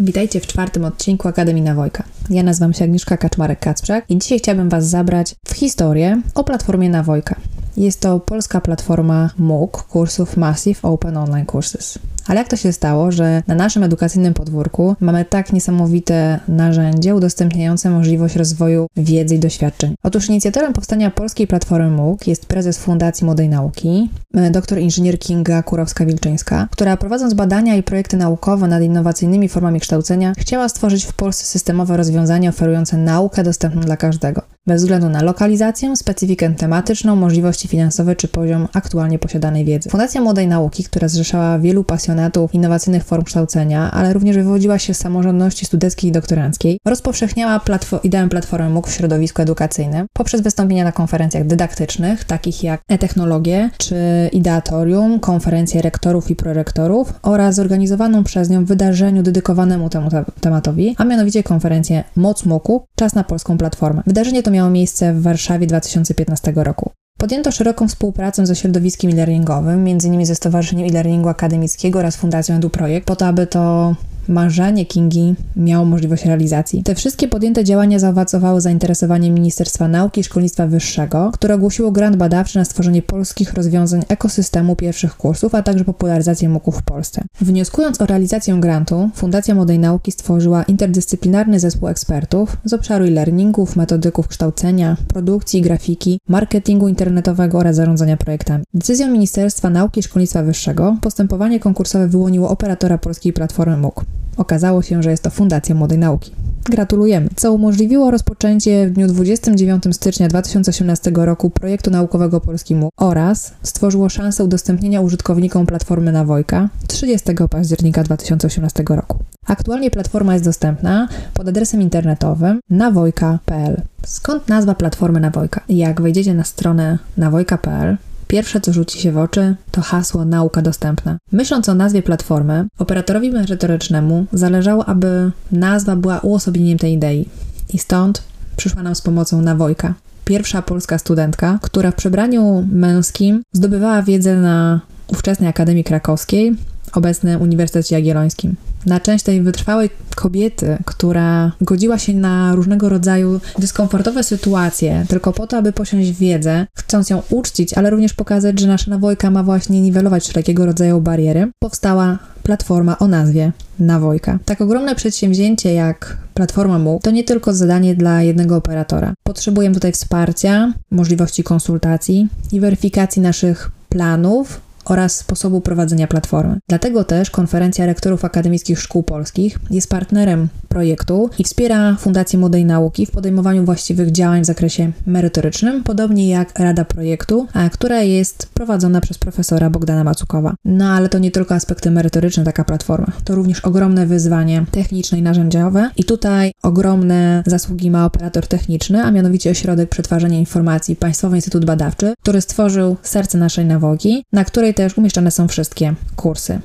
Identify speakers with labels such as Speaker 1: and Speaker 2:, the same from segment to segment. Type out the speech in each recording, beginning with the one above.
Speaker 1: Witajcie w czwartym odcinku Akademii Nawojka. Ja nazywam się Agnieszka Kaczmarek-Kacprzak i dzisiaj chciałabym Was zabrać w historię o platformie Nawojka. Jest to polska platforma MOOC, kursów Massive Open Online Courses. Ale jak to się stało, że na naszym edukacyjnym podwórku mamy tak niesamowite narzędzie udostępniające możliwość rozwoju wiedzy i doświadczeń? Otóż inicjatorem powstania polskiej platformy MOOC jest prezes Fundacji Młodej Nauki, e, dr inżynier Kinga Kurowska-Wilczyńska, która prowadząc badania i projekty naukowe nad innowacyjnymi formami kształcenia, chciała stworzyć w Polsce systemowe rozwiązania oferujące naukę dostępną dla każdego bez względu na lokalizację, specyfikę tematyczną, możliwości finansowe czy poziom aktualnie posiadanej wiedzy. Fundacja Młodej Nauki, która zrzeszała wielu pasjonatów innowacyjnych form kształcenia, ale również wywodziła się z samorządności studenckiej i doktoranckiej, rozpowszechniała platfo ideę platformy MOOC w środowisku edukacyjnym poprzez wystąpienia na konferencjach dydaktycznych, takich jak e-technologie czy ideatorium, konferencje rektorów i prorektorów oraz zorganizowaną przez nią wydarzeniu dedykowanemu temu tematowi, a mianowicie konferencję Moc MOOCu, czas na polską platformę. Wydarzenie to miało miejsce w Warszawie 2015 roku. Podjęto szeroką współpracę ze środowiskiem e-learningowym, m.in. ze Stowarzyszeniem E-Learningu Akademickiego oraz Fundacją EduProjekt, po to, aby to marzenie Kingi miało możliwość realizacji. Te wszystkie podjęte działania zaowocowały zainteresowaniem Ministerstwa Nauki i Szkolnictwa Wyższego, które ogłosiło grant badawczy na stworzenie polskich rozwiązań ekosystemu pierwszych kursów, a także popularyzację MOOC w Polsce. Wnioskując o realizację grantu, Fundacja Młodej Nauki stworzyła interdyscyplinarny zespół ekspertów z obszaru e-learningów, metodyków kształcenia, produkcji, grafiki, marketingu internetowego oraz zarządzania projektami. Decyzją Ministerstwa Nauki i Szkolnictwa Wyższego postępowanie konkursowe wyłoniło operatora polskiej platformy MOOC. Okazało się, że jest to Fundacja Młodej Nauki. Gratulujemy, co umożliwiło rozpoczęcie w dniu 29 stycznia 2018 roku projektu naukowego Polski oraz stworzyło szansę udostępnienia użytkownikom platformy Nawojka 30 października 2018 roku. Aktualnie platforma jest dostępna pod adresem internetowym nawojka.pl. Skąd nazwa platformy Nawojka? Jak wejdziecie na stronę nawojka.pl, Pierwsze, co rzuci się w oczy, to hasło nauka dostępna. Myśląc o nazwie platformy, operatorowi merytorycznemu zależało, aby nazwa była uosobieniem tej idei. I stąd przyszła nam z pomocą Nawojka. Pierwsza polska studentka, która w przebraniu męskim zdobywała wiedzę na ówczesnej Akademii Krakowskiej, obecny Uniwersytecie Jagiellońskim. Na część tej wytrwałej kobiety, która godziła się na różnego rodzaju dyskomfortowe sytuacje, tylko po to, aby posiąść wiedzę, chcąc ją uczcić, ale również pokazać, że nasza nawojka ma właśnie niwelować wszelkiego rodzaju bariery, powstała platforma o nazwie Nawojka. Tak ogromne przedsięwzięcie jak platforma MOOC to nie tylko zadanie dla jednego operatora. Potrzebujemy tutaj wsparcia, możliwości konsultacji i weryfikacji naszych planów oraz sposobu prowadzenia platformy. Dlatego też Konferencja Rektorów Akademickich Szkół Polskich jest partnerem projektu i wspiera Fundację Młodej Nauki w podejmowaniu właściwych działań w zakresie merytorycznym, podobnie jak Rada Projektu, która jest prowadzona przez profesora Bogdana Macukowa. No ale to nie tylko aspekty merytoryczne taka platforma, to również ogromne wyzwanie techniczne i narzędziowe i tutaj ogromne zasługi ma operator techniczny, a mianowicie Ośrodek Przetwarzania Informacji Państwowy Instytut Badawczy, który stworzył serce naszej nawogi, na której też umieszczane są wszystkie kursy.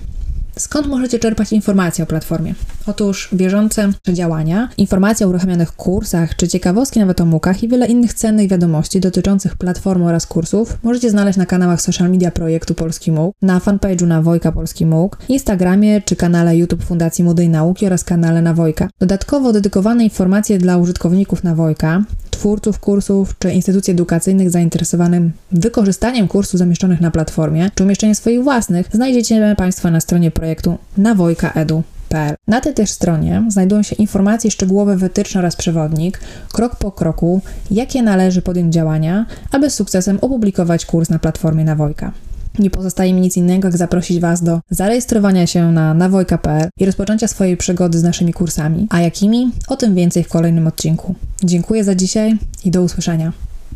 Speaker 1: Skąd możecie czerpać informacje o platformie? Otóż bieżące działania, informacje o uruchomionych kursach, czy ciekawostki nawet o MOOCach i wiele innych cennych wiadomości dotyczących platformy oraz kursów możecie znaleźć na kanałach social media projektu Polski MOOC, na fanpage'u na Wojka Polski MOOC, Instagramie czy kanale YouTube Fundacji Młodej Nauki oraz kanale na Wojka. Dodatkowo dedykowane informacje dla użytkowników na Wojka twórców kursów czy instytucji edukacyjnych zainteresowanym wykorzystaniem kursów zamieszczonych na platformie, czy umieszczeniem swoich własnych, znajdziecie Państwo na stronie projektu nawojkaedu.pl. Na tej też stronie znajdują się informacje szczegółowe, wytyczne oraz przewodnik, krok po kroku, jakie należy podjąć działania, aby z sukcesem opublikować kurs na platformie Nawojka. Nie pozostaje mi nic innego, jak zaprosić Was do zarejestrowania się na nawojka.pl i rozpoczęcia swojej przygody z naszymi kursami. A jakimi? O tym więcej w kolejnym odcinku. Dziękuję za dzisiaj i do usłyszenia.